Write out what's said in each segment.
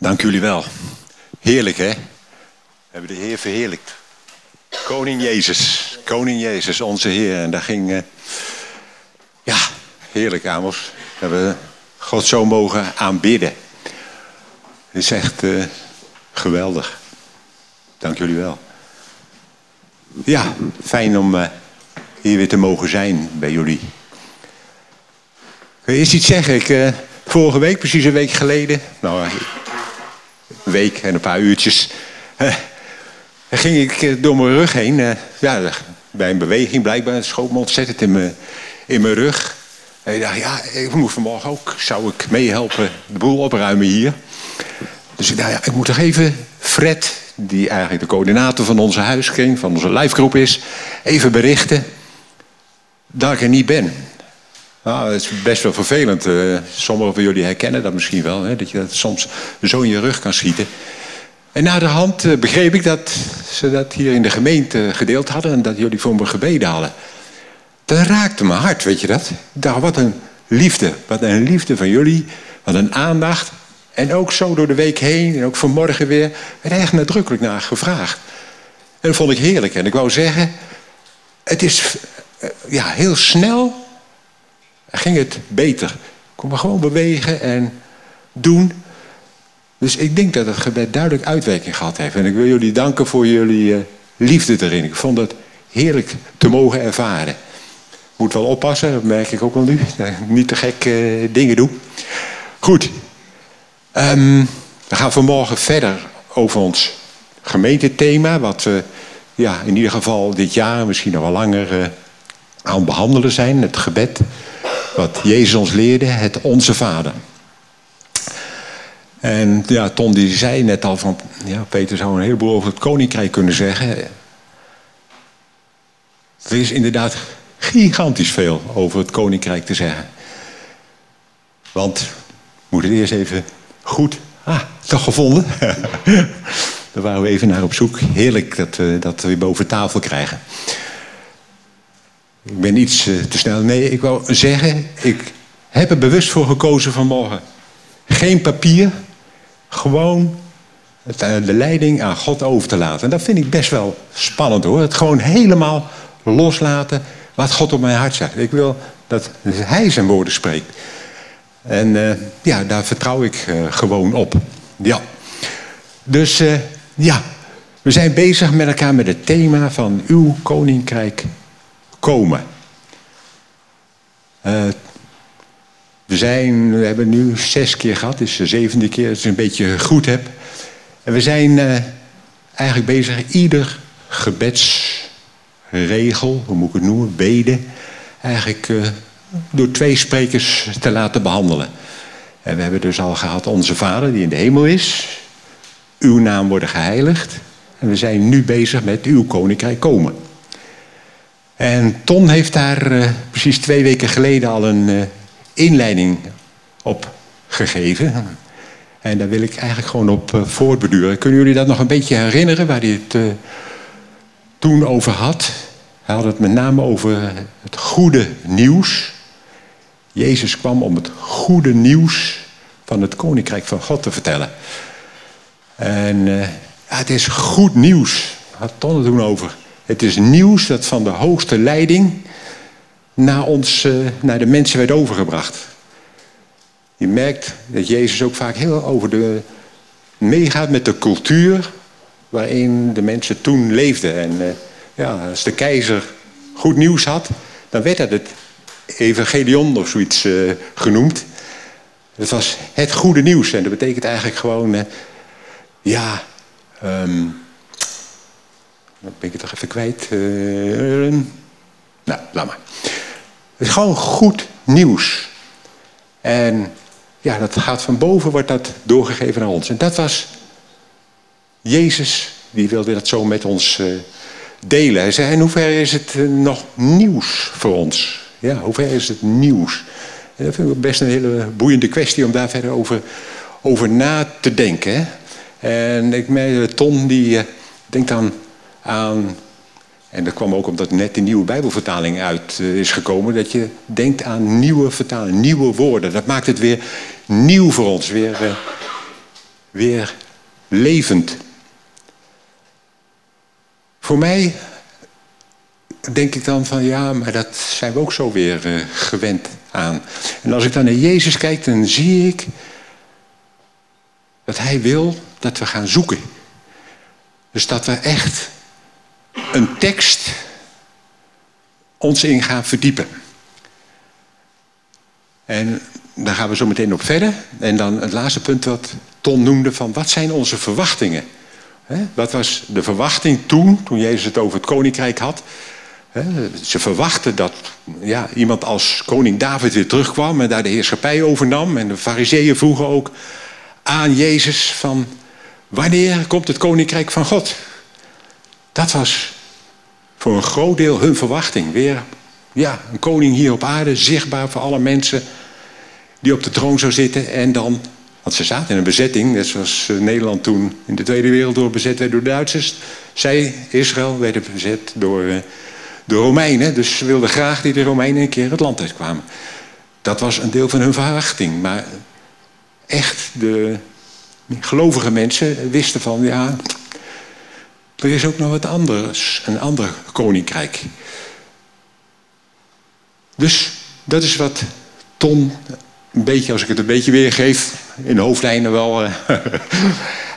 Dank jullie wel. Heerlijk, hè? We hebben de Heer verheerlijkt. Koning Jezus. Koning Jezus, onze Heer. En daar ging... Uh, ja, heerlijk, Amos. We hebben God zo mogen aanbidden. Het is echt uh, geweldig. Dank jullie wel. Ja, fijn om uh, hier weer te mogen zijn bij jullie. Ik wil eerst iets zeggen. Ik, vorige week, precies een week geleden... Nou, week en een paar uurtjes. Uh, ging ik eh, door mijn rug heen. Uh, ja, bij een beweging blijkbaar schoot me ontzettend in mijn, in mijn rug. En ik dacht, ja, ik moet vanmorgen ook, zou ik meehelpen de boel opruimen hier. Dus ik dacht, ja, ik moet toch even Fred, die eigenlijk de coördinator van onze huiskring, van onze lijfgroep is, even berichten dat ik er niet ben. Nou, het is best wel vervelend. Uh, sommigen van jullie herkennen dat misschien wel. Hè, dat je dat soms zo in je rug kan schieten. En na de hand uh, begreep ik dat ze dat hier in de gemeente gedeeld hadden... en dat jullie voor me gebeden hadden. Dat raakte mijn hart, weet je dat? Ik wat een liefde. Wat een liefde van jullie. Wat een aandacht. En ook zo door de week heen en ook vanmorgen weer... werd echt nadrukkelijk naar gevraagd. En dat vond ik heerlijk. En ik wou zeggen... Het is uh, ja, heel snel ging het beter. Kon maar gewoon bewegen en doen. Dus ik denk dat het gebed duidelijk uitwerking gehad heeft. En ik wil jullie danken voor jullie uh, liefde erin. Ik vond het heerlijk te mogen ervaren. Moet wel oppassen, dat merk ik ook wel nu. Niet te gek uh, dingen doe. Goed. Um, we gaan vanmorgen verder over ons gemeentethema. Wat we ja, in ieder geval dit jaar, misschien nog wel langer, uh, aan het behandelen zijn. Het gebed wat Jezus ons leerde, het Onze Vader. En ja, Ton die zei net al van, ja, Peter zou een heleboel over het koninkrijk kunnen zeggen. Er is inderdaad gigantisch veel over het koninkrijk te zeggen. Want, we moeten eerst even goed, ah, toch gevonden. Daar waren we even naar op zoek. Heerlijk dat we dat weer boven tafel krijgen. Ik ben iets uh, te snel. Nee, ik wou zeggen, ik heb er bewust voor gekozen vanmorgen. Geen papier, gewoon het, uh, de leiding aan God over te laten. En dat vind ik best wel spannend hoor. Het gewoon helemaal loslaten wat God op mijn hart zegt. Ik wil dat Hij zijn woorden spreekt. En uh, ja, daar vertrouw ik gewoon op. Ja. Dus ja, we zijn bezig met elkaar met het thema van uw koninkrijk komen. Uh, we, zijn, we hebben nu zes keer gehad, dit is de zevende keer dat ik een beetje goed heb. En we zijn uh, eigenlijk bezig ieder gebedsregel, hoe moet ik het noemen, beden, eigenlijk uh, door twee sprekers te laten behandelen. En we hebben dus al gehad onze Vader die in de hemel is. Uw naam worden geheiligd. En we zijn nu bezig met uw koninkrijk komen. En Ton heeft daar uh, precies twee weken geleden al een uh, inleiding op gegeven. En daar wil ik eigenlijk gewoon op uh, voortbeduren. Kunnen jullie dat nog een beetje herinneren waar hij het toen over had? Hij had het met name over het goede nieuws. Jezus kwam om het goede nieuws van het koninkrijk van God te vertellen. En het is goed nieuws. Had Ton het toen over. Het is nieuws dat van de hoogste leiding naar, ons, uh, naar de mensen werd overgebracht. Je merkt dat Jezus ook vaak heel over de, meegaat met de cultuur waarin de mensen toen leefden. En uh, ja, als de keizer goed nieuws had, dan werd dat het evangelion of zoiets uh, genoemd. Het was het goede nieuws en dat betekent eigenlijk gewoon, ja, dan ben ik het toch even kwijt. Uh, nou, laat maar. Het is gewoon goed nieuws. En ja, dat gaat van boven, wordt dat doorgegeven naar ons. En dat was Jezus, die wilde dat zo met ons uh, delen. Hij zei, in hoeverre is het uh, nog nieuws voor ons? Ja, hoe ver is het nieuws? En dat vind ik best een hele boeiende kwestie om daar verder over, over na te denken. En ik merk, Ton die uh, denkt aan aan. En dat kwam ook omdat net de nieuwe Bijbelvertaling uit uh, is gekomen. Dat je denkt aan nieuwe vertalingen, nieuwe woorden. Dat maakt het weer nieuw voor ons. Weer, uh, weer levend. Voor mij denk ik dan van ja, maar dat zijn we ook zo weer uh, gewend aan. En als ik dan naar Jezus kijk, dan zie ik dat Hij wil dat we gaan zoeken. Dus dat we echt een tekst ons in gaan verdiepen. En daar gaan we zo meteen op verder. En dan het laatste punt wat Ton noemde van wat zijn onze verwachtingen? Wat was de verwachting toen, toen Jezus het over het koninkrijk had? Ze verwachten dat ja, iemand als koning David weer terugkwam en daar de heerschappij overnam. En de fariseeën vroegen ook aan Jezus van wanneer komt het koninkrijk van God? Dat was voor een groot deel hun verwachting. Weer ja, een koning hier op aarde, zichtbaar voor alle mensen die op de troon zou zitten en dan want ze zaten in een bezetting, net zoals eh, Nederland toen in de Tweede Wereldoorlog bezet werd door de Duitsers. Zij, Israël, werden bezet door eh, de Romeinen. Dus ze wilden graag dat de Romeinen een keer het land uitkwamen. Dat was een deel van hun verwachting. Maar echt, de gelovige mensen wisten van, ja, er is ook nog wat anders, een ander koninkrijk. Dus dat is wat Ton, een beetje, als ik het een beetje weergeef, in hoofdlijnen wel. Eh,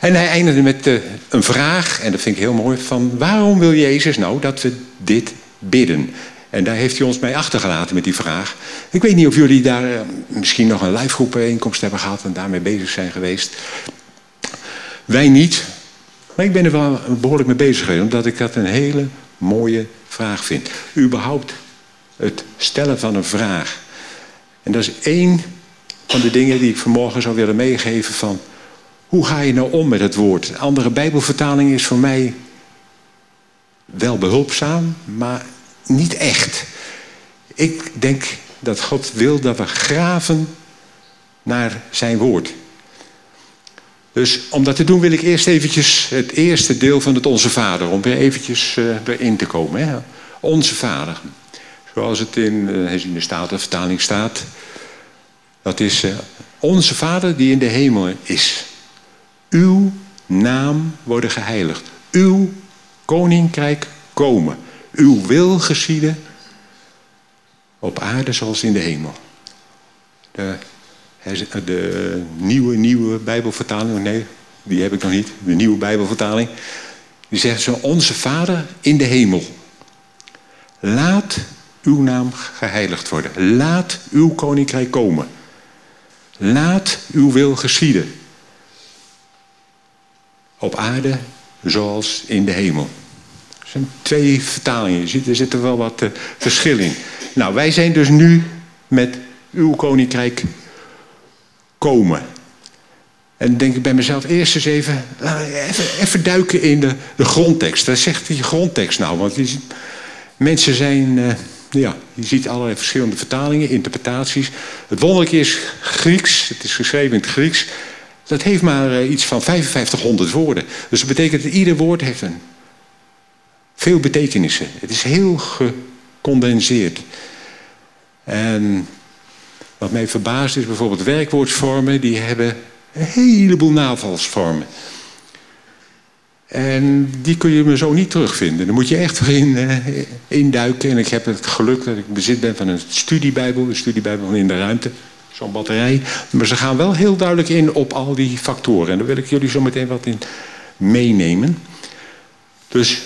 en hij eindigde met uh, een vraag, en dat vind ik heel mooi, van waarom wil Jezus nou dat we dit bidden? En daar heeft hij ons mee achtergelaten met die vraag. Ik weet niet of jullie daar uh, misschien nog een live bijeenkomst hebben gehad en daarmee bezig zijn geweest. Wij niet, maar ik ben er wel behoorlijk mee bezig geweest, omdat ik dat een hele mooie vraag vind. Überhaupt het stellen van een vraag. En dat is één van de dingen die ik vanmorgen zou willen meegeven van... hoe ga je nou om met het woord? Andere bijbelvertaling is voor mij wel behulpzaam, maar niet echt. Ik denk dat God wil dat we graven naar zijn woord. Dus om dat te doen wil ik eerst eventjes het eerste deel van het Onze Vader... om weer eventjes uh, erin te komen. Hè? Onze Vader. Zoals het in, in de Statenvertaling staat... Dat is uh, onze Vader die in de hemel is. Uw naam worden geheiligd. Uw koninkrijk komen. Uw wil geschieden op aarde zoals in de hemel. De, de nieuwe, nieuwe Bijbelvertaling, nee, die heb ik nog niet. De nieuwe Bijbelvertaling. Die zegt zo, onze Vader in de hemel. Laat uw naam geheiligd worden. Laat uw koninkrijk komen. Laat uw wil geschieden. Op aarde zoals in de hemel. Er zijn twee vertalingen. Er zit er wel wat uh, verschil in. Nou, wij zijn dus nu met uw koninkrijk komen. En denk ik bij mezelf eerst eens even, even, even duiken in de, de grondtekst. Wat zegt die grondtekst nou? Want mensen zijn... Uh, ja, je ziet allerlei verschillende vertalingen, interpretaties. Het wonderlijke is Grieks, het is geschreven in het Grieks. Dat heeft maar eh, iets van 5500 woorden. Dus dat betekent dat ieder woord heeft een veel betekenissen. Het is heel gecondenseerd. En wat mij verbaast is bijvoorbeeld werkwoordsvormen, die hebben een heleboel navalsvormen. En die kun je me zo niet terugvinden. Dan moet je echt in, uh, induiken. En ik heb het geluk dat ik bezit ben van een studiebijbel. Een studiebijbel in de ruimte. Zo'n batterij. Maar ze gaan wel heel duidelijk in op al die factoren. En daar wil ik jullie zo meteen wat in meenemen. Dus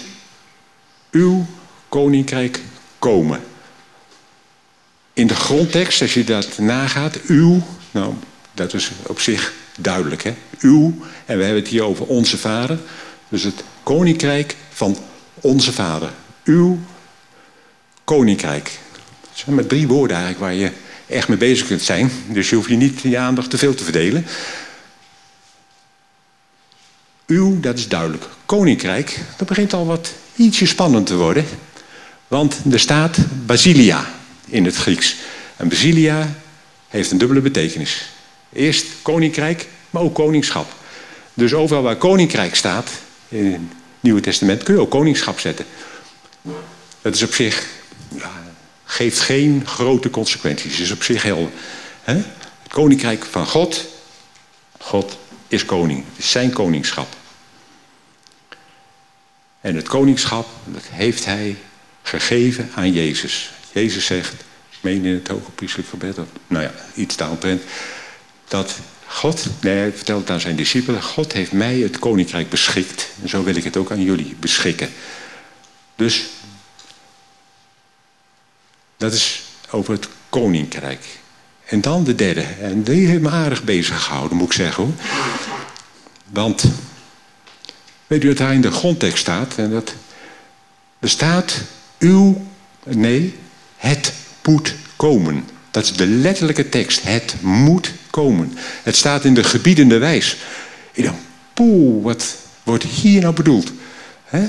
uw koninkrijk komen. In de grondtekst, als je dat nagaat, uw, nou, dat is op zich duidelijk, hè? Uw, en we hebben het hier over onze vader. Dus het koninkrijk van onze vader. Uw koninkrijk. Dat zijn maar drie woorden eigenlijk waar je echt mee bezig kunt zijn. Dus je hoeft je niet je aandacht te veel te verdelen. Uw, dat is duidelijk. Koninkrijk, dat begint al wat ietsje spannend te worden. Want er staat basilia in het Grieks. En basilia heeft een dubbele betekenis. Eerst koninkrijk, maar ook koningschap. Dus overal waar koninkrijk staat, in het Nieuwe Testament kun je ook koningschap zetten. Dat is op zich, geeft geen grote consequenties. Het is op zich heel. Hè? Het koninkrijk van God. God is koning. Het is zijn koningschap. En het koningschap, dat heeft hij gegeven aan Jezus. Jezus zegt, meen in het hoge priestelijk gebed, nou ja, iets daaromtrent, dat God, nee, hij vertelt aan zijn discipelen, God heeft mij het koninkrijk beschikt. En zo wil ik het ook aan jullie beschikken. Dus, dat is over het koninkrijk. En dan de derde. En die heeft me aardig bezig gehouden, moet ik zeggen hoor. Want, weet u dat daar in de grondtekst staat? En dat bestaat uw, nee, het moet komen. Dat is de letterlijke tekst. Het moet komen. Het staat in de gebiedende wijs. Ik dacht, poeh, wat wordt hier nou bedoeld?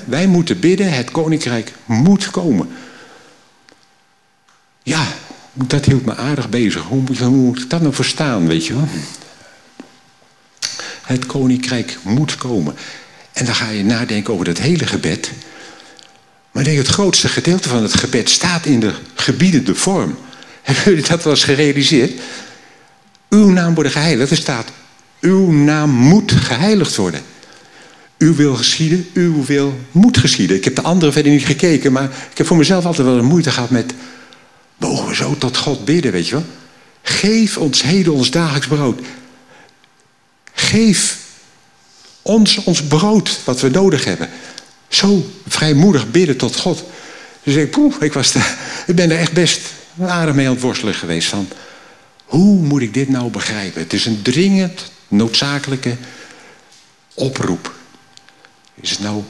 wij moeten bidden, het koninkrijk moet komen. Ja, dat hield me aardig bezig. Hoe moet, ik dat nou verstaan, weet je wel? Het koninkrijk moet komen. En dan ga je nadenken over dat hele gebed. Maar denk, het grootste gedeelte van het gebed staat in de gebiedende vorm. Hebben jullie dat wel eens gerealiseerd? Uw naam wordt geheiligd. Er staat, uw naam moet geheiligd worden. Uw wil geschieden, uw wil moet geschieden. Ik heb de anderen verder niet gekeken, maar ik heb voor mezelf altijd wel een moeite gehad met... Mogen we zo tot God bidden, weet je wel? Geef ons heden ons dagelijks brood. Geef ons ons brood wat we nodig hebben. Zo vrijmoedig bidden tot God. Dus ik, poeh, ik, was ik ben er echt best aardig mee aan het worstelen geweest. Van, hoe moet ik dit nou begrijpen? Het is een dringend noodzakelijke oproep. Is het nou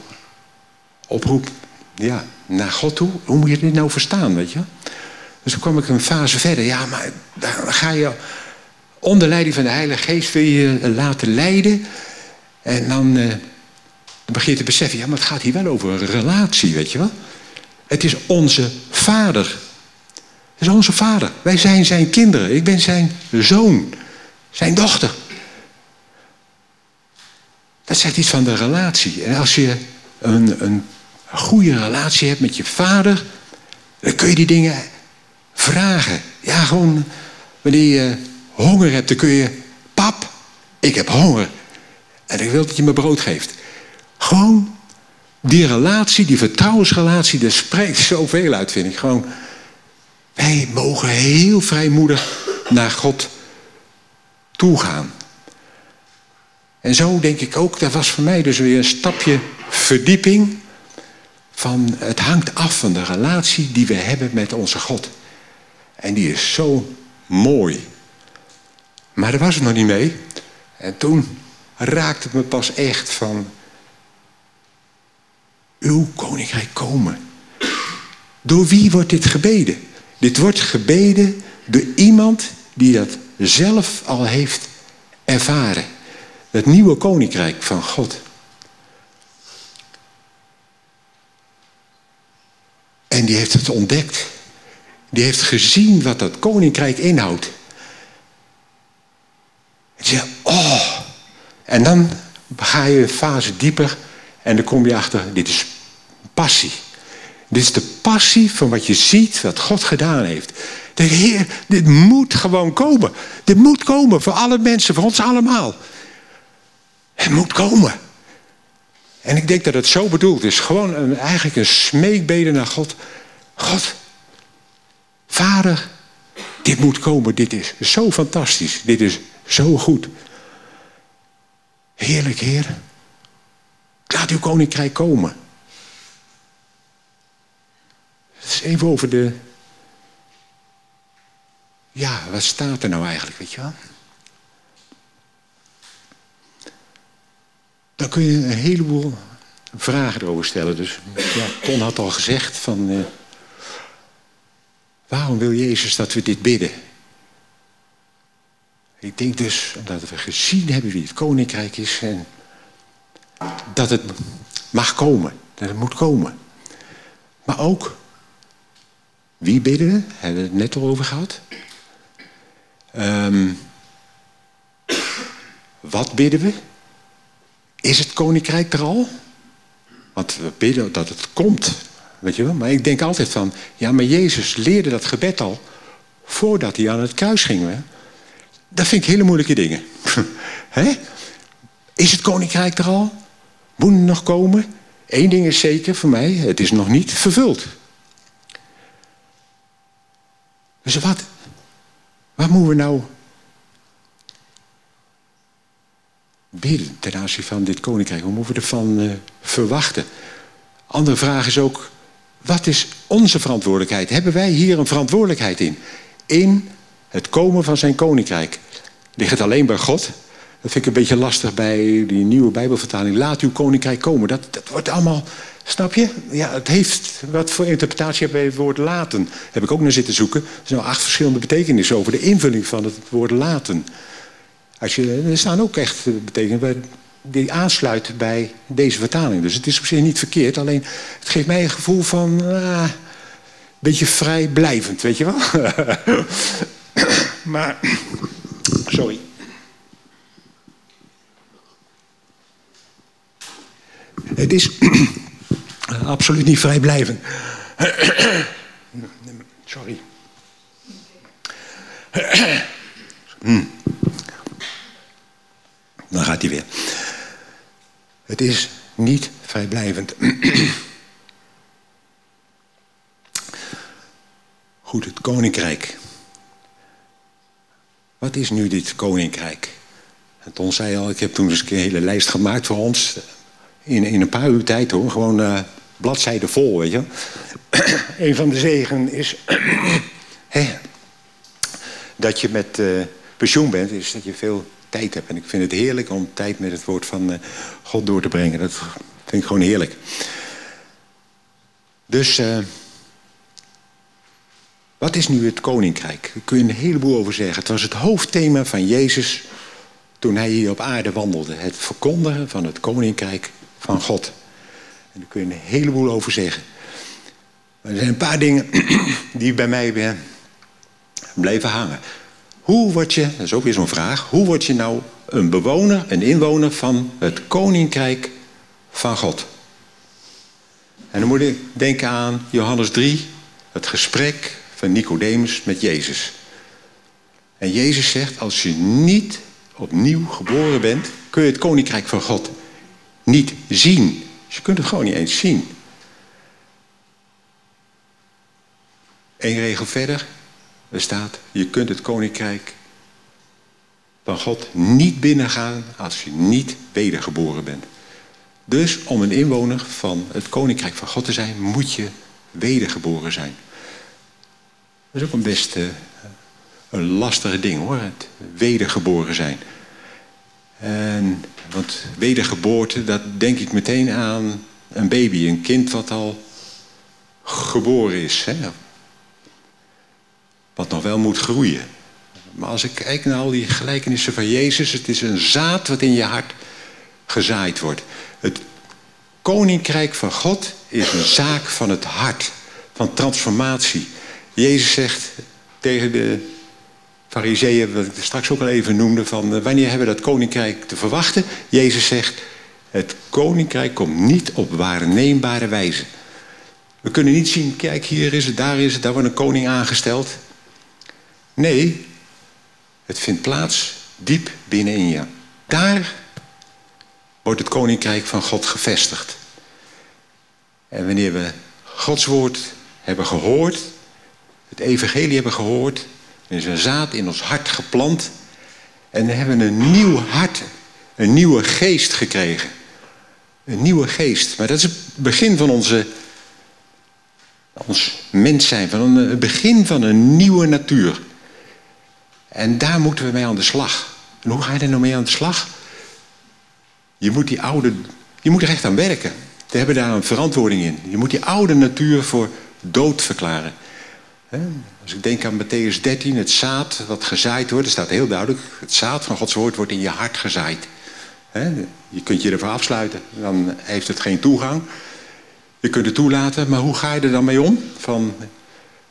oproep ja, naar God toe? Hoe moet je dit nou verstaan, weet je? Dus dan kwam ik een fase verder. Ja, maar dan ga je onder leiding van de Heilige Geest wil je laten leiden. En dan, eh, dan begin je te beseffen, ja, maar het gaat hier wel over een relatie, weet je wel? Het is onze vader. Het is onze vader. Wij zijn zijn kinderen. Ik ben zijn zoon. Zijn dochter. Dat zegt iets van de relatie. En als je een, een goede relatie hebt met je vader, dan kun je die dingen vragen. Ja, gewoon wanneer je honger hebt, dan kun je, pap, ik heb honger. En ik wil dat je me brood geeft. Gewoon die relatie, die vertrouwensrelatie, daar spreekt zoveel uit, vind ik. Gewoon, wij mogen heel vrijmoedig naar God toegaan. En zo denk ik ook, dat was voor mij dus weer een stapje verdieping van het hangt af van de relatie die we hebben met onze God. En die is zo mooi. Maar daar was het nog niet mee. En toen raakte het me pas echt van uw koninkrijk komen. Door wie wordt dit gebeden? Dit wordt gebeden door iemand die dat zelf al heeft ervaren. Het nieuwe koninkrijk van God. En die heeft het ontdekt. Die heeft gezien wat dat koninkrijk inhoudt. En je oh. En dan ga je een fase dieper en dan kom je achter, dit is passie. Dit is de passie van wat je ziet, wat God gedaan heeft. De Heer, dit moet gewoon komen. Dit moet komen voor alle mensen, voor ons allemaal. Het moet komen. En ik denk dat het zo bedoeld is. Gewoon een, eigenlijk een smeekbede naar God. God, Vader, dit moet komen. Dit is zo fantastisch. Dit is zo goed. Heerlijk, Heer. Laat uw koninkrijk komen. Het is even over de. Ja, wat staat er nou eigenlijk, weet je wel? Dan kun je een heleboel vragen erover stellen. Dus ja, Ton had al gezegd van... Uh, waarom wil Jezus dat we dit bidden? Ik denk dus omdat we gezien hebben wie het koninkrijk is... en dat het mag komen, dat het moet komen. Maar ook, wie bidden we? Hebben we het net al over gehad. Um, wat bidden we? Is het koninkrijk er al? Want we bidden dat het komt, weet je wel. Maar ik denk altijd van, ja, maar Jezus leerde dat gebed al voordat hij aan het kruis ging. Hè? Dat vind ik hele moeilijke dingen. Is het koninkrijk er al? Moet het nog komen? Eén ding is zeker voor mij, het is nog niet vervuld. Dus wat? Wat moeten we nou bidden ten aanzien van dit koninkrijk? Hoe moeten we ervan uh, verwachten? Andere vraag is ook, wat is onze verantwoordelijkheid? Hebben wij hier een verantwoordelijkheid in? In het komen van zijn koninkrijk. Ligt het alleen bij God? Dat vind ik een beetje lastig bij die nieuwe Bijbelvertaling. Laat uw koninkrijk komen. Dat, dat wordt allemaal, snap je? Ja, het heeft, wat voor interpretatie hebben we het woord laten? Heb ik ook naar zitten zoeken. Er zijn acht verschillende betekenissen over de invulling van het woord laten. Als je, er staan ook echt betekenissen die aansluit bij deze vertaling. Dus het is op zich niet verkeerd. Alleen het geeft mij een gevoel van... Uh, een beetje vrijblijvend, weet je wel? maar... Sorry. Het is absoluut niet vrijblijvend. Sorry. Hmm. Dan gaat hij weer. Het is niet vrijblijvend. Goed, het koninkrijk. Wat is nu dit koninkrijk? En Ton zei al, ik heb toen eens een hele lijst gemaakt voor ons. In, in een paar uur tijd hoor, gewoon uh, bladzijden vol, weet je. een van de zegen is dat je met uh, pensioen bent, is dat je veel tijd heb. En ik vind het heerlijk om tijd met het woord van uh, God door te brengen. Dat vind ik gewoon heerlijk. Dus, wat is nu het koninkrijk? Daar kun je een heleboel over zeggen. Het was het hoofdthema van Jezus toen hij hier op aarde wandelde. Het verkondigen van het koninkrijk van God. En daar kun je een heleboel over zeggen. Maar er zijn een paar dingen die bij mij blijven hangen. Hoe word je, dat is ook weer zo'n vraag, hoe word je nou een bewoner, een inwoner van het koninkrijk van God? En dan moet ik denken aan Johannes 3, het gesprek van Nicodemus met Jezus. En Jezus zegt, als je niet opnieuw geboren bent, kun je het koninkrijk van God niet zien. Je kunt het gewoon niet eens zien. Eén regel verder, er staat, je kunt het koninkrijk van God niet binnengaan als je niet wedergeboren bent. Dus om een inwoner van het koninkrijk van God te zijn, moet je wedergeboren zijn. Dat is ook een best uh, een lastige ding hoor, het wedergeboren zijn. En, want wedergeboorte, dat denk ik meteen aan een baby, een kind wat al geboren is. Hè? wat nog wel moet groeien. Maar als ik kijk naar al die gelijkenissen van Jezus, het is een zaad wat in je hart gezaaid wordt. Het koninkrijk van God is een zaak van het hart, van transformatie. Jezus zegt tegen de fariseeën, wat ik straks ook al even noemde, van eh, wanneer hebben we dat koninkrijk te verwachten? Jezus zegt, het koninkrijk komt niet op waarneembare wijze. We kunnen niet zien, kijk hier is het, daar is het, daar wordt een koning aangesteld. Nee, het vindt plaats diep binnenin je. Daar wordt het koninkrijk van God gevestigd. En wanneer we Gods woord hebben gehoord, het evangelie hebben gehoord, er is een zaad in ons hart geplant en dan hebben we een nieuw hart, een nieuwe geest gekregen. Een nieuwe geest. Maar dat is het begin van onze, ons mens zijn, van een, het begin van een nieuwe natuur. En daar moeten we mee aan de slag. En hoe ga je er nou mee aan de slag? Je moet die oude, je moet er echt aan werken. We hebben daar een verantwoording in. Je moet die oude natuur voor dood verklaren. Als ik denk aan Matthäus 13, het zaad dat gezaaid wordt, er staat heel duidelijk, het zaad van Gods woord wordt in je hart gezaaid. Je kunt je ervoor afsluiten, dan heeft het geen toegang. Je kunt het toelaten, maar hoe ga je er dan mee om? Van,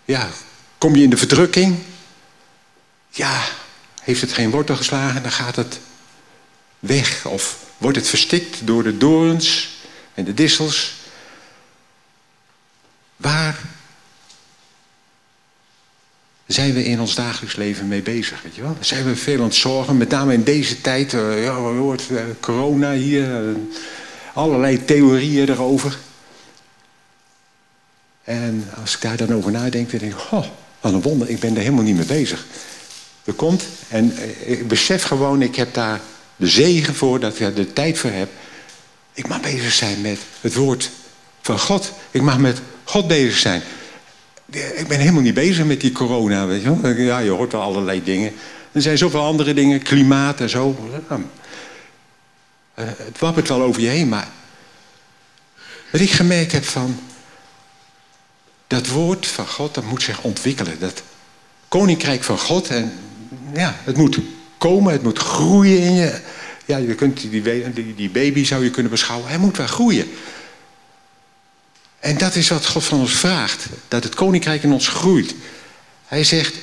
ja, kom je in de verdrukking? ja, heeft het geen wortel geslagen, dan gaat het weg. Of wordt het verstikt door de dorens en de dissels. Waar zijn we in ons dagelijks leven mee bezig. Weet je wel? Zijn we veel aan het zorgen, met name in deze tijd. Uh, ja, hoort uh, corona hier, uh, allerlei theorieën erover. En als ik daar dan over nadenk, dan denk ik, oh, wat een wonder, ik ben er helemaal niet mee bezig. Er komt, en ik besef gewoon, ik heb daar de zegen voor, dat ik de tijd voor heb. Ik mag bezig zijn met het woord van God. Ik mag met God bezig zijn. Ik ben helemaal niet bezig met die corona, weet je wel. Ja, je hoort wel allerlei dingen. Er zijn zoveel andere dingen, klimaat en zo. Eh, het wappert wel over je heen, maar... Wat ik gemerkt heb van... Dat woord van God, dat moet zich ontwikkelen. Dat koninkrijk van God, en ja, het moet komen, het moet groeien in je. Ja, je kunt die, die baby zou je kunnen beschouwen. Hij moet wel groeien. En dat is wat God van ons vraagt. Dat het koninkrijk in ons groeit. Hij zegt,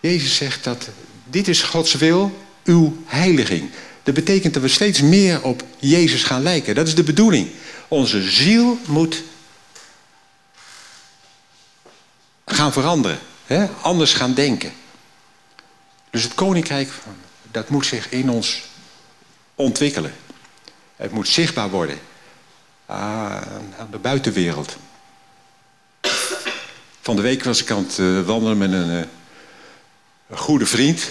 Jezus zegt dat dit is Gods wil, uw heiliging. Dat betekent dat we steeds meer op Jezus gaan lijken. Dat is de bedoeling. Onze ziel moet gaan veranderen. Hè? Anders gaan denken. Dus het koninkrijk, dat moet zich in ons ontwikkelen. Het moet zichtbaar worden aan de buitenwereld. Van de week was ik aan het uh, wandelen met een, uh, een, goede vriend.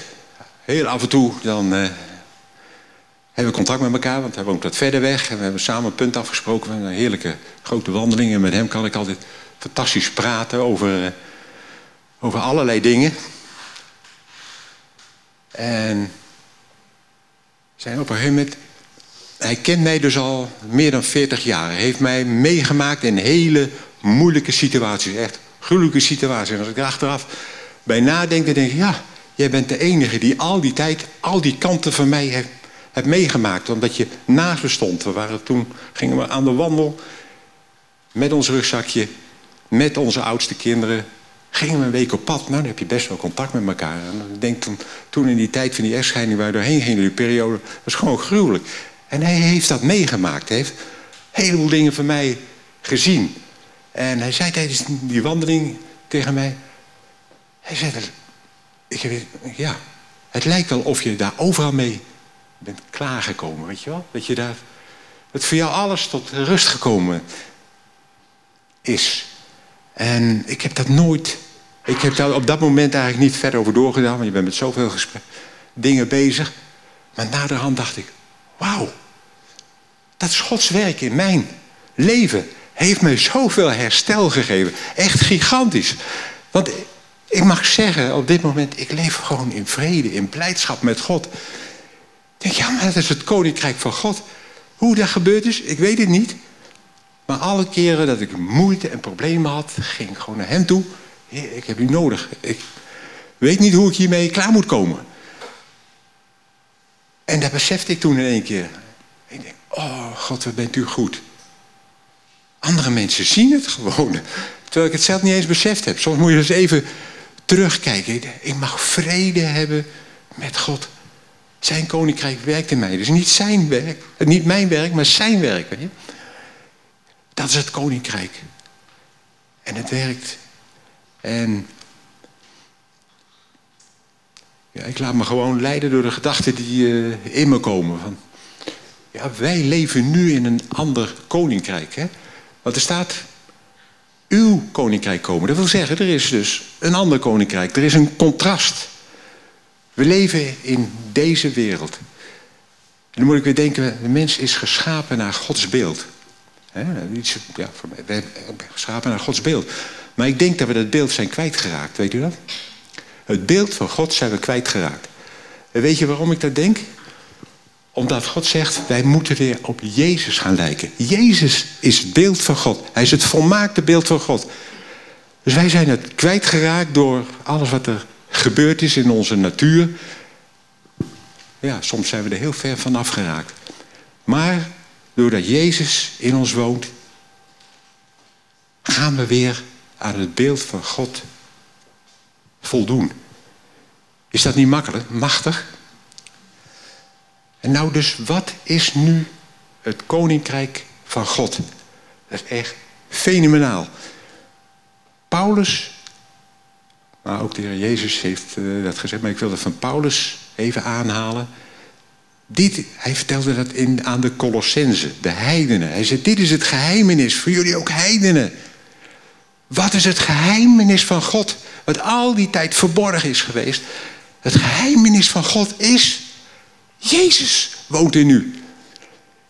Heel af en toe dan uh, hebben we contact met elkaar, want hij woont wat verder weg. En we hebben samen een punt afgesproken van een heerlijke grote wandeling. En met hem kan ik altijd fantastisch praten over, over allerlei dingen. En zijn op een gegeven moment hij kent mij dus al meer dan 40 jaar. Hij heeft mij meegemaakt in hele moeilijke situaties. Echt gruwelijke situaties. En als ik er achteraf bij nadenk, denk ik... ja, jij bent de enige die al die tijd... al die kanten van mij heeft, meegemaakt. Omdat je naast me stond. We waren toen gingen we aan de wandel... met ons rugzakje... met onze oudste kinderen... Gingen we een week op pad, nou dan heb je best wel contact met elkaar. En ik denk toen, toen in die tijd van die echtscheiding waar we doorheen gingen, die periode, was gewoon gruwelijk. En hij heeft dat meegemaakt. Hij heeft een heleboel dingen van mij gezien. En hij zei tijdens die wandeling tegen mij... Hij zei, ik heb, ja, het lijkt wel of je daar overal mee bent klaargekomen, weet je wel? Dat je daar, dat voor jou alles tot rust gekomen is. En ik heb dat nooit, ik heb daar op dat moment eigenlijk niet verder over doorgedaan, want je bent met zoveel dingen bezig. Maar naderhand dacht ik, wauw, dat is Gods werk in mijn leven. Heeft mij zoveel herstel gegeven. Echt gigantisch. Want ik mag zeggen, op dit moment, ik leef gewoon in vrede, in blijdschap met God. Ik denk, ja, maar dat is het koninkrijk van God. Hoe dat gebeurd is, ik weet het niet. Maar alle keren dat ik moeite en problemen had, ging ik gewoon naar hem toe. Heer, ik heb u nodig. Ik weet niet hoe ik hiermee klaar moet komen. En dat besefte ik toen in één keer. Oh God, wat bent u goed. Andere mensen zien het gewoon. Terwijl ik het zelf niet eens beseft heb. Soms moet je dus even terugkijken. Ik mag vrede hebben met God. Zijn koninkrijk werkt in mij. Dus niet zijn werk, niet mijn werk, maar zijn werk. Dat is het koninkrijk. En het werkt. En ja, ik laat me gewoon leiden door de gedachten die uh, in me komen. Van, ja, wij leven nu in een ander koninkrijk. Hè? Want er staat uw koninkrijk komen. Dat wil zeggen, er is dus een ander koninkrijk. Er is een contrast. We leven in deze wereld. En dan moet ik weer denken, de mens is geschapen naar Gods beeld. Iets, ja, we zijn geschapen naar Gods beeld. Maar ik denk dat we dat beeld zijn kwijtgeraakt, weet u dat? Het beeld van God zijn we kwijtgeraakt. En weet je waarom ik dat denk? Omdat God zegt, wij moeten weer op Jezus gaan lijken. Jezus is het beeld van God. Hij is het volmaakte beeld van God. Dus wij zijn het kwijtgeraakt door alles wat er gebeurd is in onze natuur. Ja, soms zijn we er heel ver van afgeraakt. Maar doordat Jezus in ons woont, gaan we weer aan het beeld van God voldoen. Is dat niet makkelijk? Machtig? En nou dus, wat is nu het koninkrijk van God? Dat is echt fenomenaal. Paulus Maar ook de Heer Jezus heeft uh, dat gezegd. Maar ik wil dat van Paulus even aanhalen. Dit, hij vertelde dat in, aan de Colossense, de heidenen. Hij zei, dit is het geheimenis voor jullie ook heidenen. Wat is het geheimenis van God? Wat al die tijd verborgen is geweest. Het geheimenis van God is... Jezus woont in u.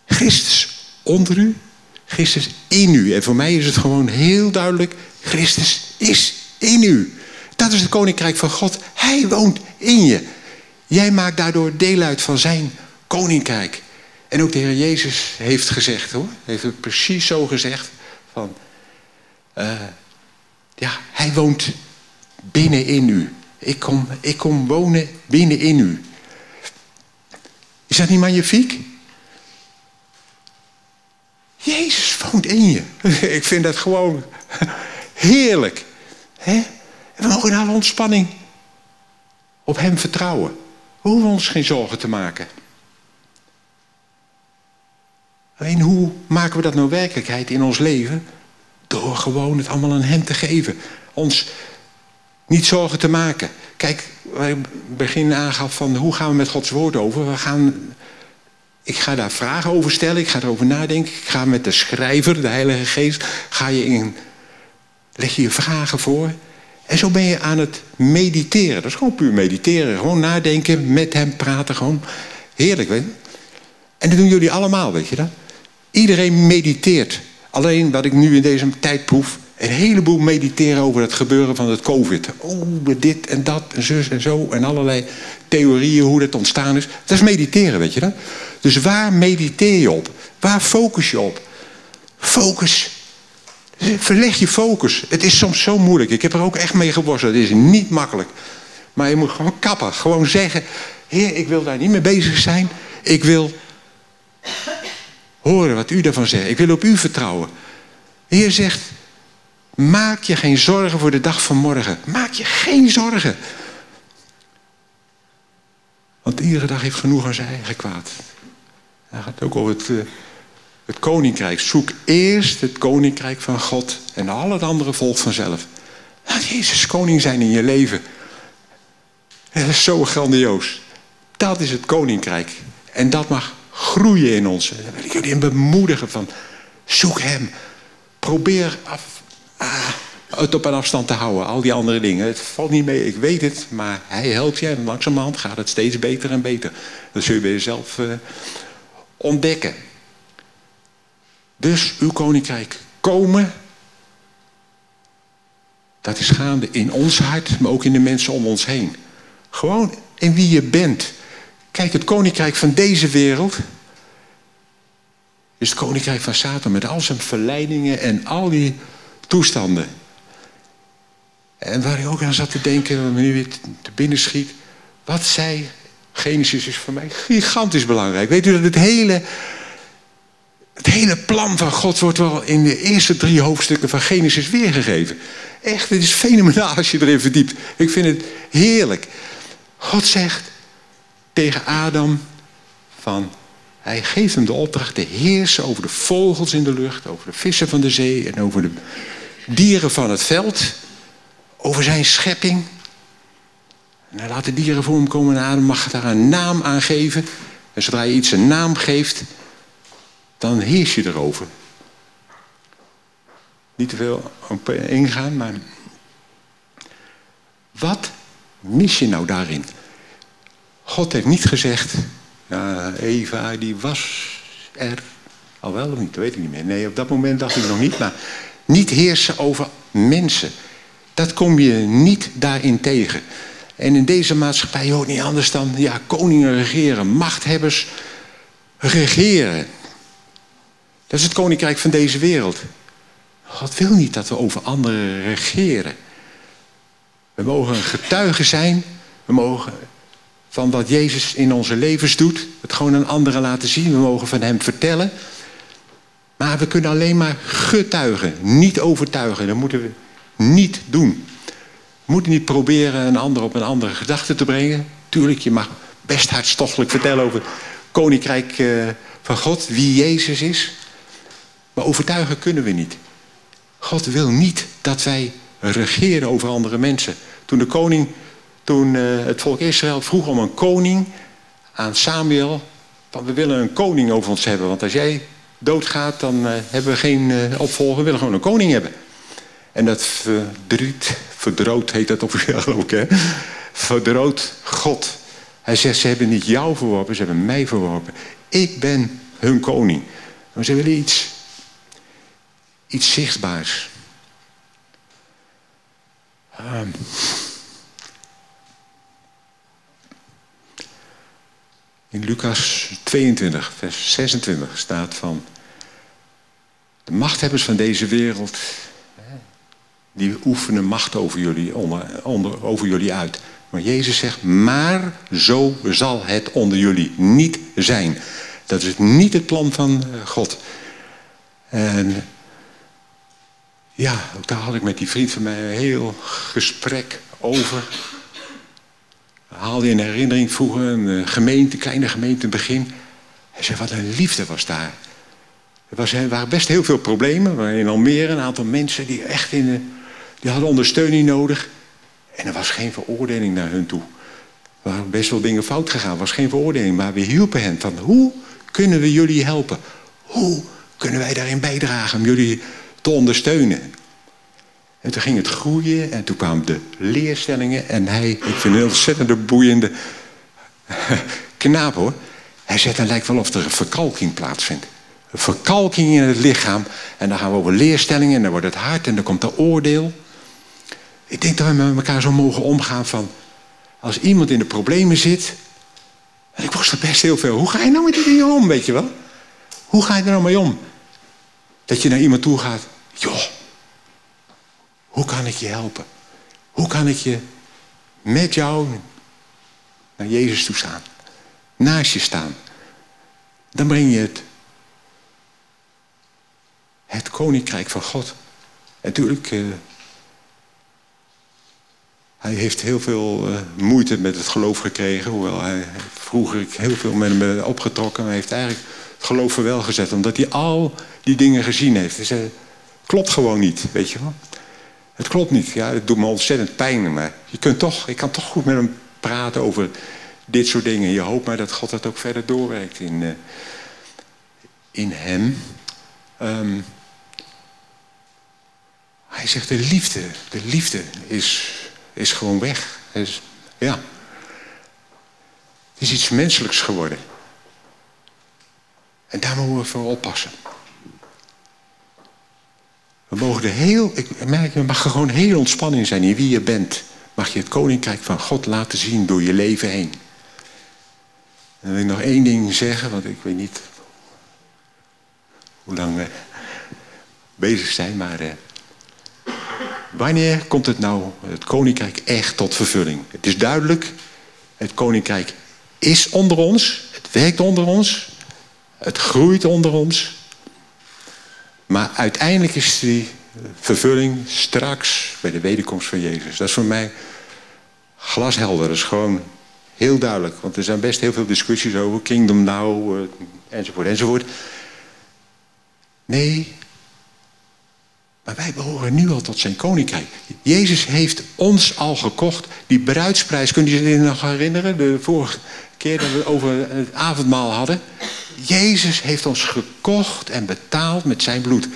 Christus onder u. Christus in u. En voor mij is het gewoon heel duidelijk... Christus is in u. Dat is het koninkrijk van God. Hij woont in je. Jij maakt daardoor deel uit van zijn koninkrijk. En ook de Heer Jezus heeft gezegd hoor. Heeft het precies zo gezegd. Van, uh, ja, hij woont binnenin u. Ik kom, ik kom wonen binnenin u. Is dat niet magnifiek? Jezus woont in je. Ik vind dat gewoon heerlijk. He? En we mogen in alle ontspanning op hem vertrouwen. We hoeven ons geen zorgen te maken. Alleen hoe maken we dat nou werkelijkheid in ons leven? Door gewoon het allemaal aan hem te geven. Ons niet zorgen te maken. Kijk, waar ik begin aangaf van hoe gaan we met Gods woord over? We gaan, ik ga daar vragen over stellen, ik ga erover nadenken. Ik ga met de schrijver, de Heilige Geest, ga je in, leg je je vragen voor. En zo ben je aan het mediteren. Dat is gewoon puur mediteren. Gewoon nadenken, met hem praten. Gewoon heerlijk, weet je. En dat doen jullie allemaal, weet je dat? Iedereen mediteert. Alleen wat ik nu in deze tijd proef... een heleboel mediteren over het gebeuren van het covid. Oh, dit en dat en zus en zo. En allerlei theorieën hoe dat ontstaan is. Dat is mediteren, weet je dat? Dus waar mediteer je op? Waar focus je op? Focus Verleg je focus. Het is soms zo moeilijk. Ik heb er ook echt mee geworsteld. Het is niet makkelijk. Maar je moet gewoon kappen. Gewoon zeggen: Heer, ik wil daar niet mee bezig zijn. Ik wil horen wat u daarvan zegt. Ik wil op u vertrouwen. Heer zegt: Maak je geen zorgen voor de dag van morgen. Maak je geen zorgen. Want iedere dag heeft genoeg aan zijn eigen kwaad. Hij gaat ook over het. Uh, het koninkrijk. Zoek eerst het koninkrijk van God en al het andere volgt vanzelf. Laat Jezus koning zijn in je leven. Dat is zo grandioos. Dat is het koninkrijk. En dat mag groeien in ons. Daar wil ik jullie in bemoedigen van. Zoek hem. Probeer af, ah, het op een afstand te houden. Al die andere dingen. Het valt niet mee, ik weet het. Maar hij helpt je en langzamerhand gaat het steeds beter en beter. Dat zul je bij jezelf uh, ontdekken. Dus uw koninkrijk komen. Dat is gaande in ons hart, maar ook in de mensen om ons heen. Gewoon in wie je bent. Kijk, het koninkrijk van deze wereld is het koninkrijk van Satan met al zijn verleidingen en al die toestanden. En waar ik ook aan zat te denken, wat me nu weer te binnen schiet. Wat zij, Genesis is voor mij gigantisch belangrijk. Weet u dat het hele het hele plan van God wordt wel in de eerste drie hoofdstukken van Genesis weergegeven. Echt, het is fenomenaal als je erin verdiept. Ik vind het heerlijk. God zegt tegen Adam van... Hij geeft hem de opdracht te heersen over de vogels in de lucht... over de vissen van de zee en over de dieren van het veld. Over zijn schepping. En hij laat de dieren voor hem komen en Adam mag daar een naam aan geven. En zodra je iets een naam geeft dan heers je erover. Niet te veel op ingaan, maar wat mis je nou daarin? God heeft niet gezegd, ja, Eva die was er, al wel of niet, dat weet ik niet meer. Nee, op dat moment dacht ik nog niet, maar niet heersen over mensen. Dat kom je niet daarin tegen. En in deze maatschappij hoort niet anders dan ja, koningen regeren, machthebbers regeren. Dat is het koninkrijk van deze wereld. God wil niet dat we over anderen regeren. We mogen een getuige zijn. We mogen van wat Jezus in onze levens doet, het gewoon aan anderen laten zien. We mogen van Hem vertellen. Maar we kunnen alleen maar getuigen, niet overtuigen. Dat moeten we niet doen. We moeten niet proberen een ander op een andere gedachte te brengen. Tuurlijk, je mag best hartstochtelijk vertellen over het koninkrijk eh, van God, wie Jezus is. Maar overtuigen kunnen we niet. God wil niet dat wij regeren over andere mensen. Toen de koning, toen uh, het volk Israël vroeg om een koning aan Samuel. Van we willen een koning over ons hebben. Want als jij doodgaat, dan uh, hebben we geen uh, opvolger. We willen gewoon een koning hebben. En dat verdriet, verdroot heet dat officieel ook, hè? Verdroot God. Hij zegt, ze hebben niet jou verworpen, ze hebben mij verworpen. Ik ben hun koning. Maar ze willen iets, iets zichtbaars. Um. In Lucas 22, vers 26 staat van... De machthebbers van deze wereld, die oefenen macht over jullie, onder, over jullie uit. Maar Jezus zegt, maar zo zal het onder jullie niet zijn. Dat is niet het plan van eh, God. En ja, daar had ik met die vriend van mij een heel gesprek over. Haalde in herinnering vroeger een eh, gemeente, kleine gemeente in het begin. Hij zei, wat een liefde was daar. Er, was, waren best heel veel problemen. In Almere een aantal mensen die echt in, die hadden ondersteuning nodig. En er was geen veroordeling naar hun toe. Er waren best wel dingen fout gegaan. Er was geen veroordeling, maar we hielpen hen. Van hoe kunnen we jullie helpen? Hoe kunnen wij daarin bijdragen om jullie te ondersteunen? En toen ging het groeien en toen kwamen de leerstellingen. En hij, ik vind een ontzettend boeiende knaap hoor. Hij zegt, het lijkt wel of er een verkalking plaatsvindt. Een verkalking in het lichaam. En dan gaan we over leerstellingen en dan wordt het hard en dan komt er oordeel. Ik denk dat we met elkaar zo mogen omgaan van... als iemand in de problemen zit... en ik er best heel veel. Hoe ga je nou met die dingen om, weet je wel? Hoe ga je er nou mee om? Dat je naar iemand toe gaat. Joh, hoe kan ik je helpen? Hoe kan ik je met jou naar Jezus toe staan? Naast je staan. Dan breng je het, het koninkrijk van God. En natuurlijk... Uh, hij heeft heel veel uh, moeite met het geloof gekregen. Hoewel hij vroeger heel veel met hem opgetrokken. Maar hij heeft eigenlijk het geloof wel gezet. Omdat hij al die dingen gezien heeft. Dus, uh, klopt gewoon niet, weet je wel. Het klopt niet. Ja, het doet me ontzettend pijn. Maar je kunt toch, ik kan toch goed met hem praten over dit soort dingen. Je hoopt maar dat God dat ook verder doorwerkt in, uh, in hem. Um, hij zegt de liefde. De liefde is is gewoon weg. Ja. Het is iets menselijks geworden. En daar moeten we voor oppassen. We mogen er heel, ik merk, je mag gewoon heel ontspannen in zijn in wie je bent. Mag je het koninkrijk van God laten zien door je leven heen. En dan wil ik nog één ding zeggen, want ik weet niet hoe lang we bezig zijn, maar uh, Wanneer komt het nou, het koninkrijk, echt tot vervulling? Het is duidelijk, het koninkrijk is onder ons, het werkt onder ons, het groeit onder ons. Maar uiteindelijk is die vervulling straks bij de wederkomst van Jezus. Dat is voor mij glashelder, dat is gewoon heel duidelijk. Want er zijn best heel veel discussies over kingdom now, uh, enzovoort, enzovoort. Nee, maar wij behoren nu al tot zijn koninkrijk. Jezus heeft ons al gekocht. Die bruidsprijs, kunt u zich nog herinneren? De vorige keer dat we over het avondmaal hadden. Jezus heeft ons gekocht en betaald met zijn bloed.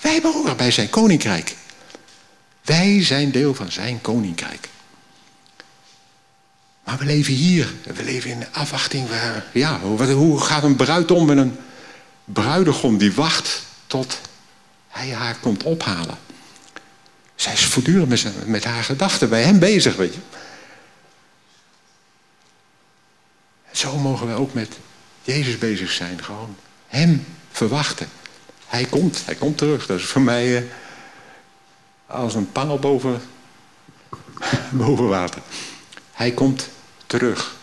Wij behoren bij zijn koninkrijk. Wij zijn deel van zijn koninkrijk. Maar we leven hier. We leven in afwachting. Waar, ja, hoe gaat een bruid om met een bruidegom die wacht tot hij haar komt ophalen. Zij is voortdurend met, met haar gedachten bij hem bezig, weet je. Zo mogen we ook met Jezus bezig zijn. Gewoon hem verwachten. Hij komt, hij komt terug. Dat is voor mij uh, als een pangel boven, boven water. Hij komt terug.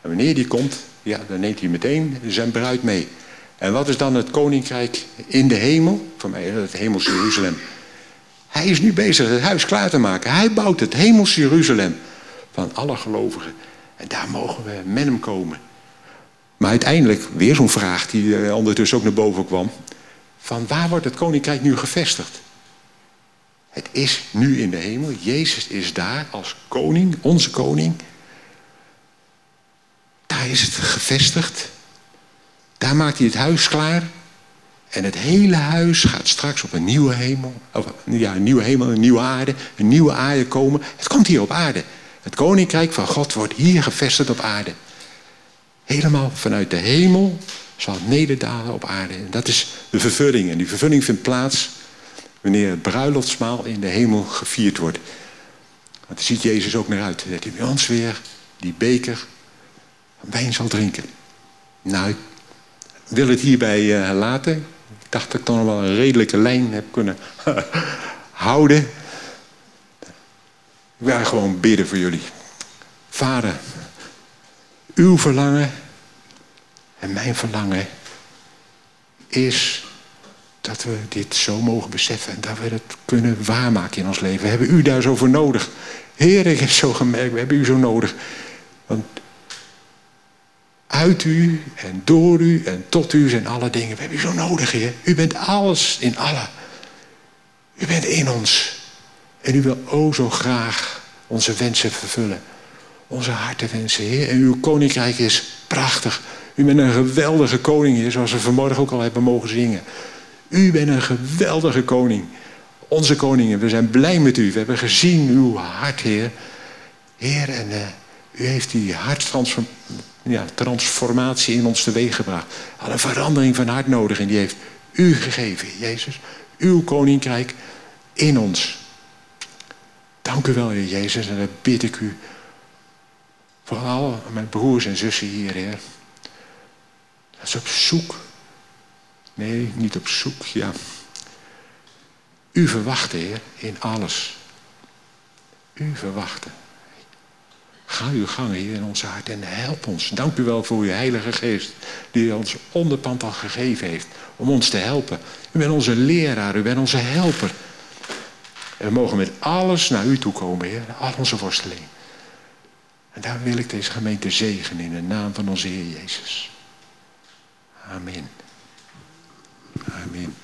En wanneer die komt, ja, dan neemt hij meteen zijn bruid mee. En wat is dan het koninkrijk in de hemel? Voor mij het hemelse Jeruzalem. Hij is nu bezig het huis klaar te maken. Hij bouwt het hemelse Jeruzalem van alle gelovigen. En daar mogen we met hem komen. Maar uiteindelijk, weer zo'n vraag die eh, ondertussen ook naar boven kwam. Van waar wordt het koninkrijk nu gevestigd? Het is nu in de hemel. Jezus is daar als koning, onze koning. Daar is het gevestigd. Daar maakt hij het huis klaar. En het hele huis gaat straks op een nieuwe hemel. Of, ja, een nieuwe hemel, een nieuwe aarde. Een nieuwe aarde komen. Het komt hier op aarde. Het koninkrijk van God wordt hier gevestigd op aarde. Helemaal vanuit de hemel zal nederdalen op aarde. En dat is de vervulling. En die vervulling vindt plaats wanneer het bruiloftsmaal in de hemel gevierd wordt. Want daar ziet Jezus ook naar uit. Dat hij bij ons weer die beker wijn zal drinken. Nou, ik wil het hierbij uh, laten. Ik dacht dat ik toch nog wel een redelijke lijn heb kunnen houden. Ik wil gewoon bidden voor jullie. Vader, uw verlangen en mijn verlangen is dat we dit zo mogen beseffen en dat we het kunnen waarmaken in ons leven. We hebben u daar zo voor nodig. Heer, ik heb zo gemerkt, we hebben u zo nodig. Want uit u en door u en tot u zijn alle dingen. We hebben u zo nodig, Heer. U bent alles in alle. U bent in ons. En u wil o zo graag onze wensen vervullen. Onze harten wensen, Heer. En uw koninkrijk is prachtig. U bent een geweldige koning, Heer, zoals we vanmorgen ook al hebben mogen zingen. U bent een geweldige koning. Onze koningen, we zijn blij met u. We hebben gezien uw hart, Heer. Heer, en uh, u heeft die harttransformatie ja, in ons teweeg gebracht. Had een verandering van hart nodig en die heeft u gegeven, Jezus. Uw koninkrijk in ons. Dank u wel, Heer Jezus. En dan bid ik u. Vooral mijn broers en zussen hier, Heer. Dat is op zoek Nee, niet op zoek, ja. U verwachten, Heer, in alles. U verwachten. Ga uw gang, Heer, in ons hart en help ons. Dank u wel voor uw Heilige Geest, die ons onderpand al gegeven heeft om ons te helpen. U bent onze leraar, u bent onze helper. En we mogen met alles naar u toe komen, Heer, al onze worsteling. En daar wil ik deze gemeente zegenen in de naam van onze Heer Jezus. Amen. Amen.